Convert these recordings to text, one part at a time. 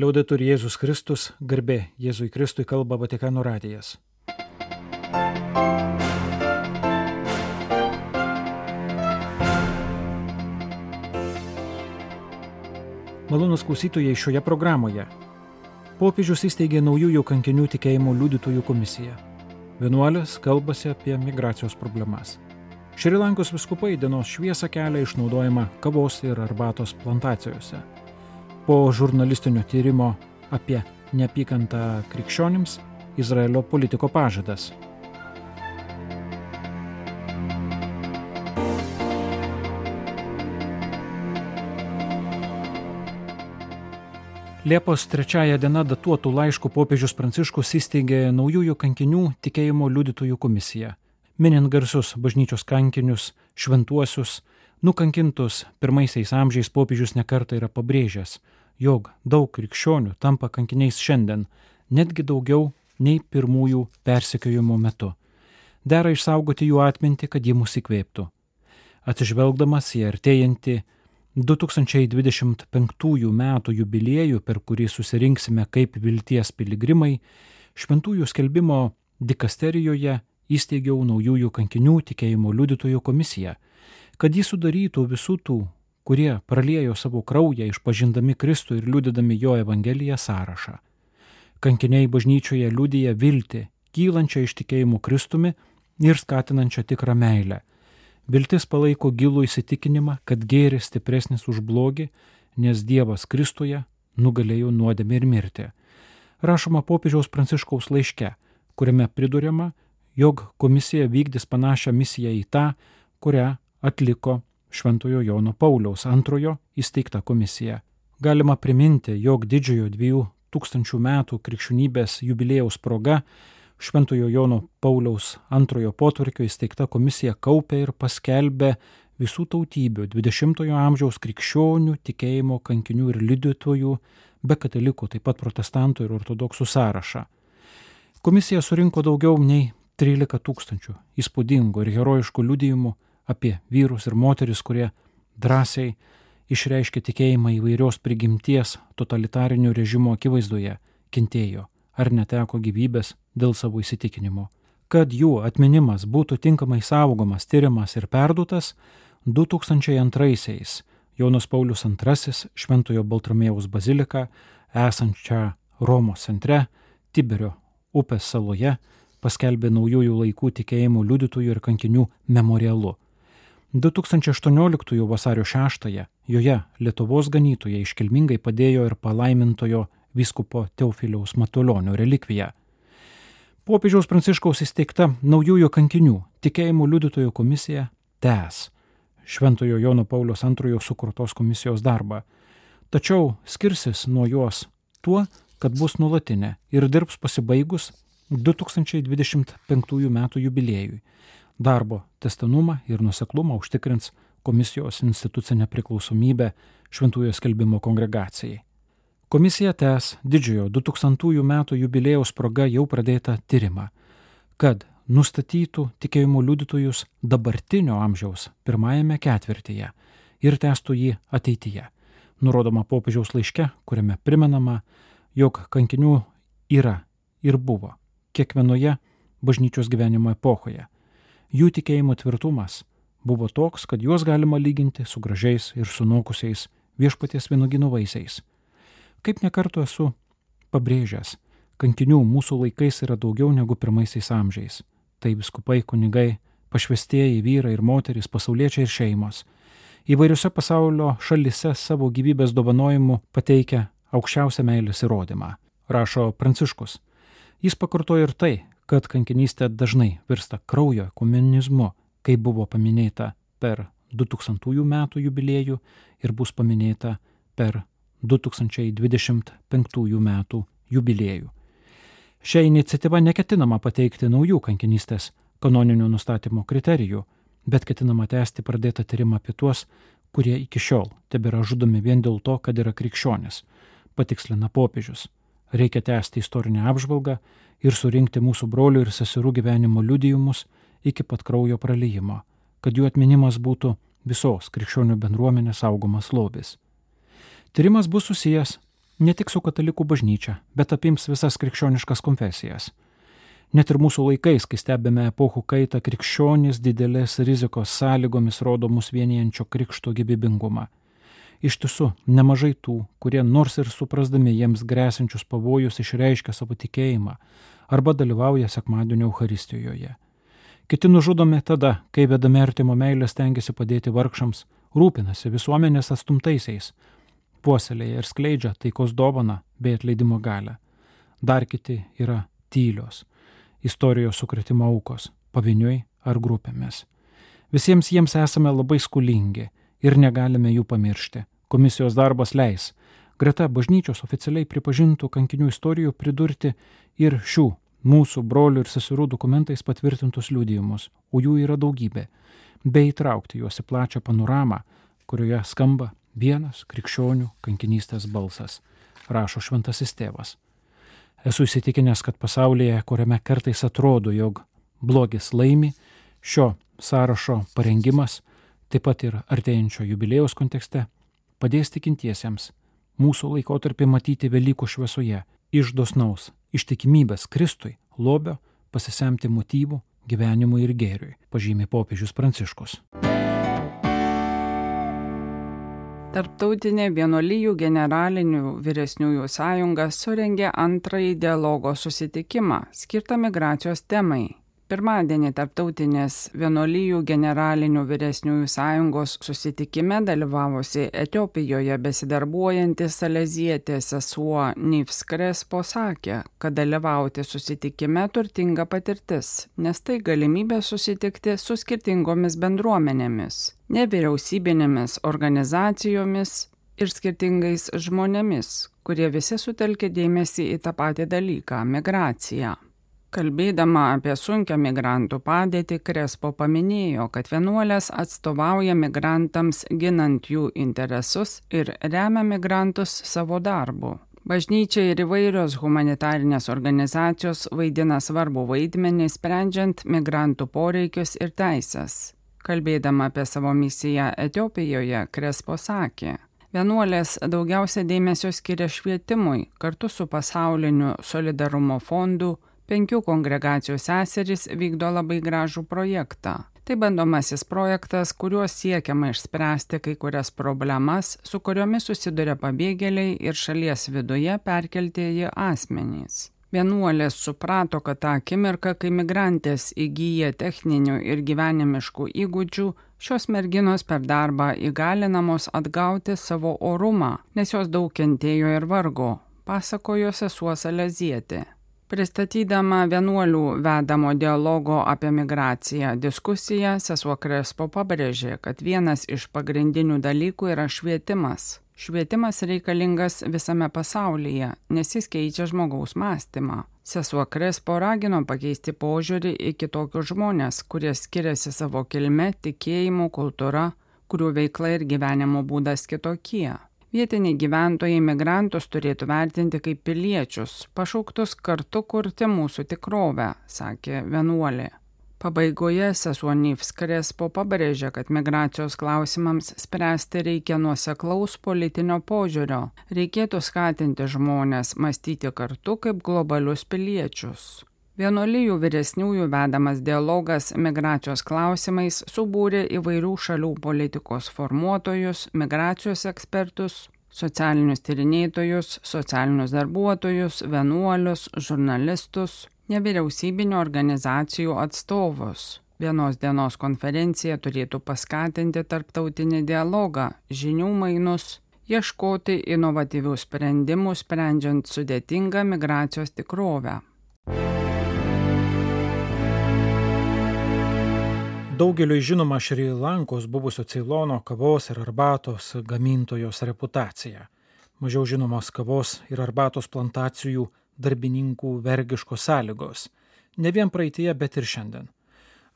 Liaudetur Jėzus Kristus, garbė Jėzui Kristui kalba Vatikano radijas. Malonus klausytojai šioje programoje. Popiežius įsteigė naujųjų kankinių tikėjimo liudytojų komisiją. Vienuolis kalbasi apie migracijos problemas. Šrilankos viskupai dienos šviesą kelia išnaudojama kavos ir arbatos plantacijose. Po žurnalistinio tyrimo apie neapykantą krikščionims Izraelio politiko pažadas Liepos trečiaja diena datuotų laiškų popiežius Pranciškus įsteigė naujųjų kankinių tikėjimo liudytojų komisiją. Minint garsus bažnyčios kankinius, šventuosius, nukankintus pirmaisiais amžiais popiežius nekarta yra pabrėžęs, jog daug krikščionių tampa kankiniais šiandien, netgi daugiau nei pirmųjų persekiojimo metu. Dera išsaugoti jų atmintį, kad ji mus įkvėptų. Atsižvelgdamas į artėjantį 2025 metų jubiliejų, per kurį susirinksime kaip vilties piligrimai, šventųjų skelbimo dikasterijoje įsteigiau naujųjų kankinių tikėjimo liudytojų komisiją, kad jį sudarytų visų tų, kurie praliejo savo kraują išpažindami Kristų ir liudydami jo Evangeliją sąrašą. Kankiniai bažnyčioje liudyja viltį, kylančią iš tikėjimų Kristumi ir skatinančią tikrą meilę Viltis palaiko gilų įsitikinimą, kad gėris stipresnis už blogį, nes Dievas Kristuje nugalėjo nuodėmę ir mirtį. Rašoma popiežiaus pranciškaus laiške, kuriame priduriama, jog komisija vykdys panašią misiją į tą, kurią atliko Šventojo Jono Pauliaus antrojo įsteigta komisija. Galima priminti, jog didžiojo dviejų tūkstančių metų krikščionybės jubilėjaus proga Šventojo Jono Pauliaus antrojo potvarkio įsteigta komisija kaupė ir paskelbė visų tautybių 20-ojo amžiaus krikščionių, tikėjimo, kankinių ir liudytojų, be katalikų, taip pat protestantų ir ortodoksų sąrašą. Komisija surinko daugiau nei 13 tūkstančių įspūdingų ir herojiškų liudijimų apie vyrus ir moteris, kurie drąsiai išreiškė tikėjimą įvairios prigimties totalitarinių režimo akivaizdoje, kentėjo ar neteko gyvybės dėl savo įsitikinimo. Kad jų atminimas būtų tinkamai saugomas, tyriamas ir perduotas, 2002-aisiais Jonas Paulius II Šventojo Baltramėjaus baziliką, esančią Romos centre, Tiberio upės saloje, paskelbė naujųjų laikų tikėjimų liudytojų ir kankinių memorialu. 2018 vasario 6 joje Lietuvos ganytojai iškilmingai padėjo ir palaimintojo vyskupo Teofiliaus Matulionio relikviją. Popiežiaus Pranciškaus įsteigta naujųjų kankinių tikėjimų liudytojų komisija tęs Šventojo Jono Paulius II sukurtos komisijos darbą, tačiau skirsis nuo jos tuo, kad bus nulatinė ir dirbs pasibaigus 2025 m. jubiliejui. Darbo testinumą ir nuseklumą užtikrins komisijos institucinė priklausomybė Šventųjų skelbimo kongregacijai. Komisija tęs didžiojo 2000 metų jubilėjaus proga jau pradėtą tyrimą, kad nustatytų tikėjimo liudytojus dabartinio amžiaus pirmajame ketvirtyje ir tęstų jį ateityje. Nurodoma popiežiaus laiške, kuriame primenama, jog kankinių yra ir buvo kiekvienoje bažnyčios gyvenimo epochoje. Jų tikėjimo tvirtumas buvo toks, kad juos galima lyginti su gražiais ir sunokusiais viešpaties vienugino vaisiais Kaip nekartu esu pabrėžęs, kankinių mūsų laikais yra daugiau negu pirmaisiais amžiais. Tai viskupai, kunigai, pašvestieji vyrai ir moterys, pasauliečiai ir šeimos. Įvairiose pasaulio šalise savo gyvybės dovanojimu pateikia aukščiausią meilės įrodymą, rašo Pranciškus. Jis pakartojo ir tai, kad kankinystė dažnai virsta kraujo komunizmu, kaip buvo paminėta per 2000 metų jubiliejų ir bus paminėta per 2025 metų jubiliejų. Šią iniciatyvą neketinama pateikti naujų kankinystės kanoninių nustatymo kriterijų, bet ketinama tęsti pradėtą tyrimą apie tuos, kurie iki šiol tebėra žudomi vien dėl to, kad yra krikščionis, patikslina popiežius. Reikia tęsti istorinę apžvalgą ir surinkti mūsų brolių ir seserų gyvenimo liudijimus iki pat kraujo praleimo, kad jų atminimas būtų visos krikščionių bendruomenės saugomas lobis. Tyrimas bus susijęs Ne tik su katalikų bažnyčia, bet apims visas krikščioniškas konfesijas. Net ir mūsų laikais, kai stebime epochų kaitą, krikščionys didelės rizikos sąlygomis rodo mus vienijančio krikšto gyvybingumą. Iš tiesų, nemažai tų, kurie nors ir suprasdami jiems grėsinčius pavojus išreiškia savo tikėjimą arba dalyvauja sekmadienio Euharistijoje. Kiti nužudomi tada, kai vedami artimo meilė stengiasi padėti vargšams, rūpinasi visuomenės atstumtaisiais, puoselėje ir skleidžia taikos dovaną bei atleidimo galę. Dar kiti yra tylios, istorijos sukretimo aukos, pavieniui ar grupėmis. Visiems jiems esame labai skulingi ir negalime jų pamiršti. Komisijos darbas leis greta bažnyčios oficialiai pripažintų kankinių istorijų pridurti ir šių mūsų brolių ir seserų dokumentais patvirtintus liudijimus, o jų yra daugybė, bei įtraukti juos į plačią panoramą, kurioje skamba vienas krikščionių kankinystės balsas, rašo šventasis tėvas. Esu įsitikinęs, kad pasaulyje, kuriame kartais atrodo, jog blogis laimi, šio sąrašo parengimas, taip pat ir artėjančio jubilėjaus kontekste, padės tikintiesiems mūsų laikotarpį matyti Velykų šviesoje, iš dosnaus, ištikimybės Kristui, lobio, pasisemti motyvų gyvenimui ir gėriui, pažymė popiežius Pranciškus. Tarptautinė vienuolyjų generalinių vyresniųjų sąjunga surengė antrąjį dialogo susitikimą skirtą migracijos temai Pirmadienį Tarptautinės vienolyjų generalinių vyresniųjų sąjungos susitikime dalyvavusi Etiopijoje besidarbuojanti Salezietė sesuo Nivs Krespo sakė, kad dalyvauti susitikime turtinga patirtis, nes tai galimybė susitikti su skirtingomis bendruomenėmis, nevyriausybinėmis organizacijomis ir skirtingais žmonėmis, kurie visi sutelkė dėmesį į tą patį dalyką - migraciją. Kalbėdama apie sunkę migrantų padėtį, Krespo paminėjo, kad vienuolės atstovauja migrantams ginant jų interesus ir remia migrantus savo darbu. Bažnyčia ir įvairios humanitarinės organizacijos vaidina svarbu vaidmenį sprendžiant migrantų poreikius ir teisės. Kalbėdama apie savo misiją Etiopijoje, Krespo sakė, Vienuolės daugiausia dėmesio skiria švietimui kartu su pasauliniu solidarumo fondu penkių kongregacijų seserys vykdo labai gražų projektą. Tai bandomasis projektas, kuriuo siekiama išspręsti kai kurias problemas, su kuriomis susiduria pabėgėliai ir šalies viduje perkeltieji asmenys. Vienuolės suprato, kad tą akimirką, kai migrantės įgyja techninių ir gyvenimiškų įgūdžių, šios merginos per darbą įgalinamos atgauti savo orumą, nes jos daug kentėjo ir vargo, pasakojo sesuo Salezietė. Pristatydama vienuolių vedamo dialogo apie migraciją diskusiją, sesuo Krespo pabrėžė, kad vienas iš pagrindinių dalykų yra švietimas. Švietimas reikalingas visame pasaulyje, nes jis keičia žmogaus mąstymą. Sesuo Krespo ragino pakeisti požiūrį į kitokius žmonės, kurie skiriasi savo kilme, tikėjimu, kultūra, kurių veikla ir gyvenimo būdas kitokie. Vietiniai gyventojai migrantus turėtų vertinti kaip piliečius, pašauktus kartu kurti mūsų tikrovę, sakė vienuolė. Pabaigoje sesuo Nivs Krespo pabrėžė, kad migracijos klausimams spręsti reikia nuoseklaus politinio požiūrio, reikėtų skatinti žmonės mąstyti kartu kaip globalius piliečius. Vienolyjų vyresniųjų vedamas dialogas migracijos klausimais subūrė įvairių šalių politikos formuotojus, migracijos ekspertus, socialinius tyrinėtojus, socialinius darbuotojus, vienuolius, žurnalistus, nevyriausybinio organizacijų atstovus. Vienos dienos konferencija turėtų paskatinti tarptautinį dialogą, žinių mainus, ieškoti inovatyvių sprendimų sprendžiant sudėtingą migracijos tikrovę. Daugeliui žinoma Šri Lankos buvusio Ceilono kavos ir arbatos gamintojos reputacija. Mažiau žinomos kavos ir arbatos plantacijų darbininkų vergiškos sąlygos. Ne vien praeitie, bet ir šiandien.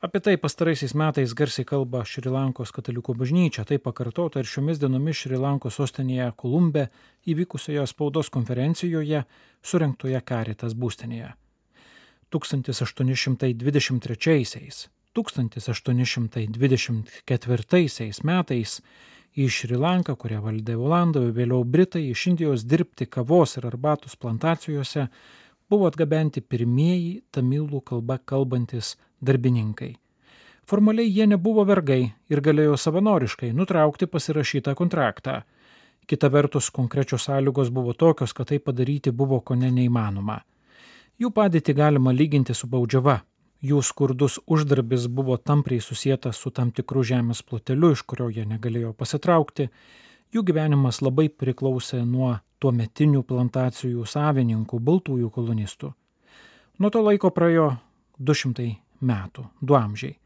Apie tai pastaraisiais metais garsiai kalba Šri Lankos katalikų bažnyčia, tai pakartota ir šiomis dienomis Šri Lankos sostinėje Kolumbe įvykusioje spaudos konferencijoje surinktoje Karitas būstinėje. 1823 1824 metais į Šri Lanką, kurią valdė Olandai, vėliau Britai, iš Indijos dirbti kavos ir arbatos plantacijose, buvo atgabenti pirmieji tamilų kalba kalbantis darbininkai. Formaliai jie nebuvo vergai ir galėjo savanoriškai nutraukti pasirašytą kontraktą. Kita vertus, konkrečios sąlygos buvo tokios, kad tai padaryti buvo ko ne neįmanoma. Jų padėtį galima lyginti su baudžiava. Jų skurdus uždarbis buvo tampriai susijęs su tam tikru žemės ploteliu, iš kurio jie negalėjo pasitraukti. Jų gyvenimas labai priklausė nuo tuometinių plantacijų savininkų, baltųjų kolonistų. Nuo to laiko praėjo 200 metų, du amžiai.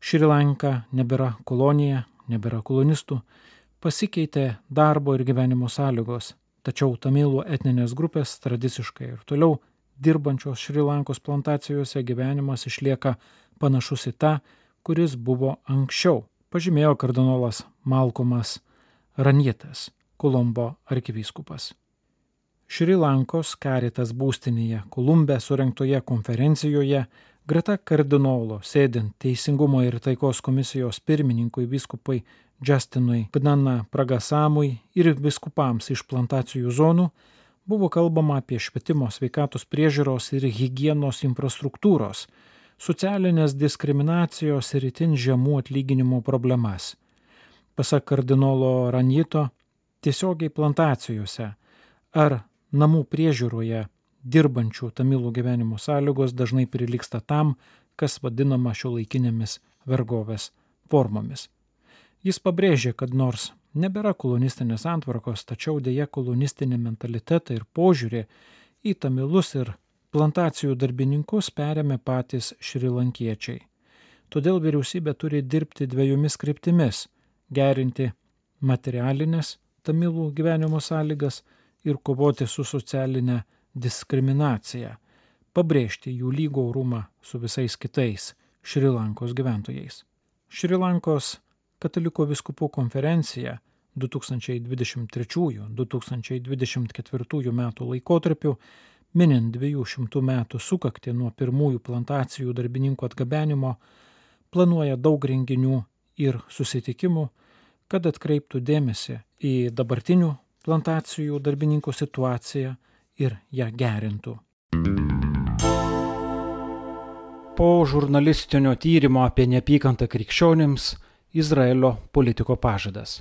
Šri Lanka nebėra kolonija, nebėra kolonistų, pasikeitė darbo ir gyvenimo sąlygos, tačiau tamilų etninės grupės tradiciškai ir toliau dirbančios Šri Lankos plantacijose gyvenimas išlieka panašus į tą, kuris buvo anksčiau, pažymėjo kardinolas Malkomas Ranjetas, Kolombo arkivyskupas. Šri Lankos karitas būstinėje Kolumbe surinktoje konferencijoje greta kardinolo sėdint Teisingumo ir taikos komisijos pirmininkui viskupai Justinui Pnana Pragasamui ir viskupams iš plantacijų zonų buvo kalbama apie švietimo sveikatos priežiūros ir hygienos infrastruktūros, socialinės diskriminacijos ir itin žemų atlyginimų problemas. Pasak kardinolo Ranjito, tiesiogiai plantacijose ar namų priežiūroje dirbančių tamilų gyvenimo sąlygos dažnai priliksta tam, kas vadinama šio laikinėmis vergovės formomis. Jis pabrėžė, kad nors nebėra kolonistinės antvarkos, tačiau dėja kolonistinį mentalitetą ir požiūrį į tamilus ir plantacijų darbininkus perėmė patys šrilankiečiai. Todėl vyriausybė turi dirbti dviejomis kryptimis - gerinti materialinės tamilų gyvenimo sąlygas ir kovoti su socialinė diskriminacija, pabrėžti jų lygų orumą su visais kitais Šrilankos gyventojais. Šrilankos Kataliko viskupų konferencija 2023-2024 metų laikotarpiu, minint 200 metų sukakti nuo pirmųjų plantacijų darbininkų atgabenimo, planuoja daug renginių ir susitikimų, kad atkreiptų dėmesį į dabartinių plantacijų darbininkų situaciją ir ją gerintų. Po žurnalistinio tyrimo apie neapykantą krikščionims Izraelio politiko pažadas.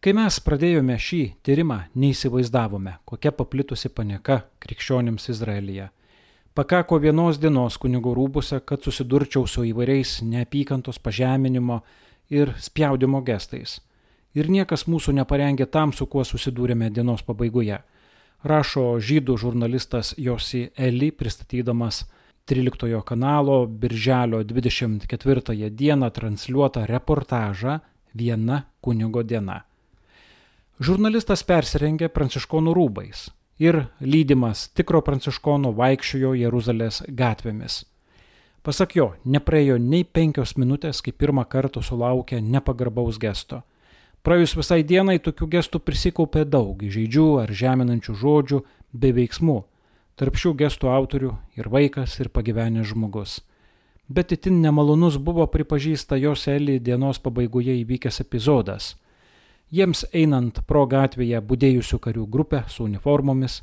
Kai mes pradėjome šį tyrimą, neįsivaizdavome, kokia paplitusi panieka krikščionims Izraelyje. Pakako vienos dienos kunigo rūbuse, kad susidurčiau su įvairiais neapykantos pažeminimo ir spjaudimo gestais. Ir niekas mūsų neparengė tam, su kuo susidūrėme dienos pabaigoje. Rašo žydų žurnalistas Josi Eli pristatydamas 13 kanalo Birželio 24 dieną transliuotą reportažą Viena kunigo diena. Žurnalistas persirengė pranciškonų rūbais ir lydimas tikro pranciškono vaikščiojo Jeruzalės gatvėmis. Pasak jo, nepraėjo nei penkios minutės, kai pirmą kartą sulaukė nepagarbaus gesto. Praėjus visai dienai tokių gestų prisikaupė daug įžeidžių ar žeminančių žodžių bei veiksmų. Tarp šių gestų autorių ir vaikas, ir pagyvenęs žmogus. Bet itin nemalonus buvo pripažįsta jos Eli dienos pabaigoje įvykęs epizodas. Jiems einant pro gatvėje būdėjusių karių grupę su uniformomis,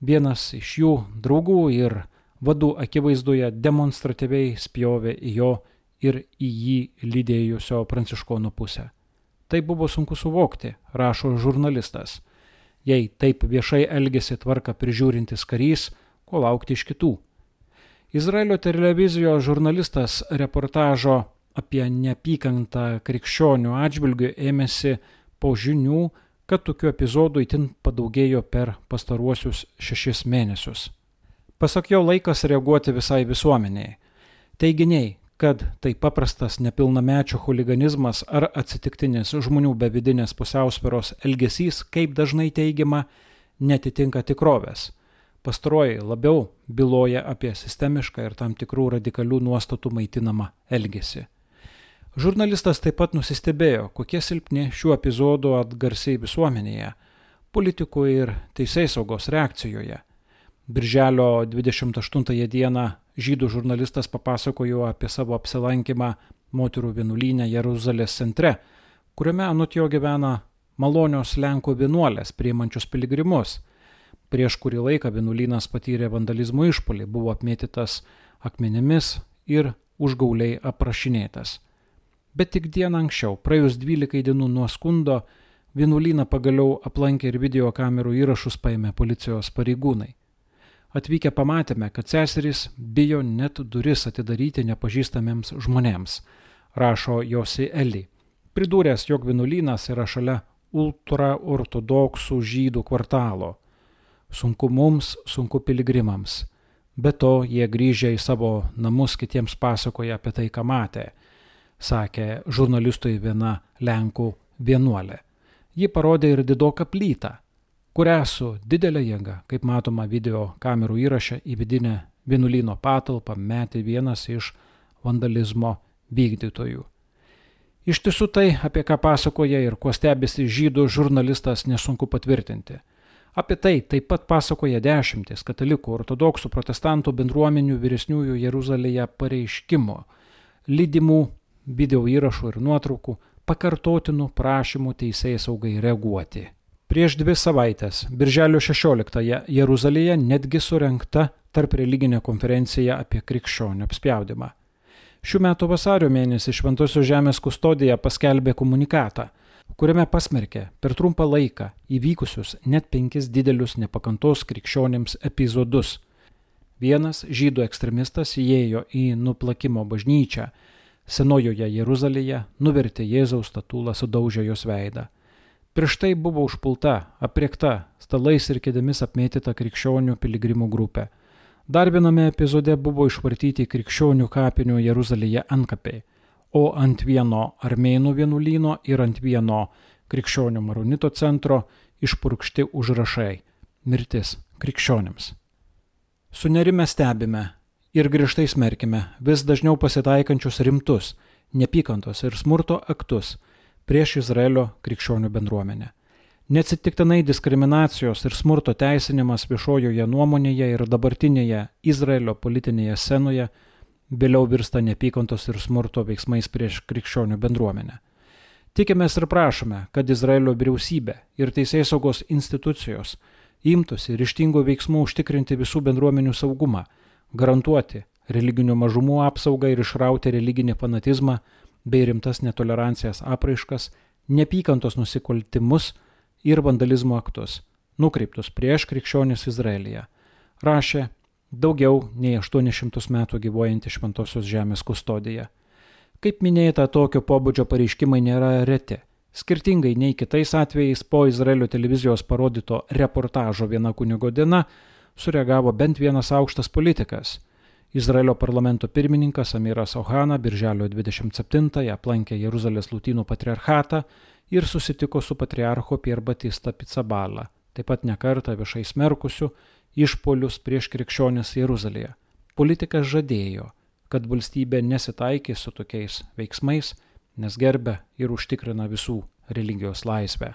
vienas iš jų draugų ir vadų akivaizdoje demonstratyviai spjovė į jo ir į jį lydėjusio pranciškono pusę. Tai buvo sunku suvokti, rašo žurnalistas. Jei taip viešai elgesi tvarka prižiūrintis karys, ko laukti iš kitų. Izraelio televizijos žurnalistas reportažo apie neapykantą krikščionių atžvilgių ėmėsi po žinių, kad tokių epizodų itin padaugėjo per pastaruosius šešis mėnesius. Pasak jo laikas reaguoti visai visuomeniai. Teiginiai, kad tai paprastas nepilnamečio huliganizmas ar atsitiktinis žmonių be vidinės pusiausvėros elgesys, kaip dažnai teigiama, netitinka tikrovės. Pastaroji labiau byloja apie sistemišką ir tam tikrų radikalių nuostatų maitinamą elgesį. Žurnalistas taip pat nusistebėjo, kokie silpni šių epizodų atgarsiai visuomenėje, politikų ir teisės saugos reakcijoje. Birželio 28 dieną žydų žurnalistas papasakojo apie savo apsilankymą moterų vienuolynę Jeruzalės centre, kuriame anot jo gyvena malonios Lenkų vienuolės priimančios piligrimus. Prieš kurį laiką vienuolynas patyrė vandalizmo išpolį, buvo apmėtytas akmenėmis ir užgauliai aprašinėtas. Bet tik dieną anksčiau, praėjus 12 dienų nuo skundo, vienuolyną pagaliau aplankė ir video kamerų įrašus paėmė policijos pareigūnai. Atvykę pamatėme, kad seserys bijo net duris atidaryti nepažįstamiems žmonėms, rašo Josi Eli, pridūręs, jog vienuolynas yra šalia ultraortodoksų žydų kvartalo. Sunku mums, sunku piligrimams. Be to, jie grįžę į savo namus kitiems pasakoja apie tai, ką matė, sakė žurnalistui viena Lenkų vienuolė. Ji parodė ir didoką plytą, kurią su didelė jėga, kaip matoma video kamerų įraše, į vidinę vienuolyno patalpą metė vienas iš vandalizmo vykdytojų. Iš tiesų tai, apie ką pasakoja ir kuo stebisi žydų žurnalistas, nesunku patvirtinti. Apie tai taip pat pasakoja dešimtis katalikų, ortodoksų, protestantų bendruomenių vyresniųjų Jeruzalėje pareiškimų, lydimų video įrašų ir nuotraukų, pakartotinų prašymų teisėjai saugai reaguoti. Prieš dvi savaitės, birželio 16-ąją, Jeruzalėje netgi surenkta tarp religinė konferencija apie krikščionių apspjaudimą. Šių metų vasario mėnesį Šventosios Žemės kustodija paskelbė komunikatą, kuriame pasmerkė per trumpą laiką įvykusius net penkis didelius nepakantos krikščionėms epizodus. Vienas žydų ekstremistas įėjo į nuplakimo bažnyčią Senojoje Jeruzalėje, nuvertė Jėzaus statulą, sudaužė jos veidą. Prieš tai buvo užpulta, apriekta, stalais ir kėdėmis apmėtyta krikščionių piligrimų grupė. Dar viename epizode buvo išvartyti krikščionių kapinių Jeruzalėje antkapiai, o ant vieno armėnų vienuolyno ir ant vieno krikščionių maronito centro išpurkšti užrašai - mirtis krikščionims. Sunerime stebime ir griežtai smerkime vis dažniau pasitaikančius rimtus, nepykantos ir smurto aktus, prieš Izraelio krikščionių bendruomenę. Neatsitiktinai diskriminacijos ir smurto teisinimas viešojoje nuomonėje ir dabartinėje Izraelio politinėje scenoje vėliau virsta nepykantos ir smurto veiksmais prieš krikščionių bendruomenę. Tikimės ir prašome, kad Izraelio vyriausybė ir teisėsaugos institucijos imtųsi ryštingų veiksmų užtikrinti visų bendruomenių saugumą, garantuoti religinių mažumų apsaugą ir išrauti religinį fanatizmą bei rimtas netolerancijas apraiškas, nepykantos nusikaltimus ir vandalizmo aktus, nukreiptus prieš krikščionis Izraelyje, rašė daugiau nei 800 metų gyvojanti Šventosios Žemės kustodija. Kaip minėta, tokio pobūdžio pareiškimai nėra reti. Skirtingai nei kitais atvejais po Izraelio televizijos parodyto reportažo viena kunigo diena sureagavo bent vienas aukštas politikas Izraelio parlamento pirmininkas Amiras Ohana birželio 27-ąją aplankė Jeruzalės lūtynų patriarchatą ir susitiko su patriarcho Pier Batista Pizzabala, taip pat nekarta viešai smerkusiu išpolius prieš krikščionis Jeruzalėje. Politikas žadėjo, kad valstybė nesitaikys su tokiais veiksmais, nes gerbė ir užtikrina visų religijos laisvę.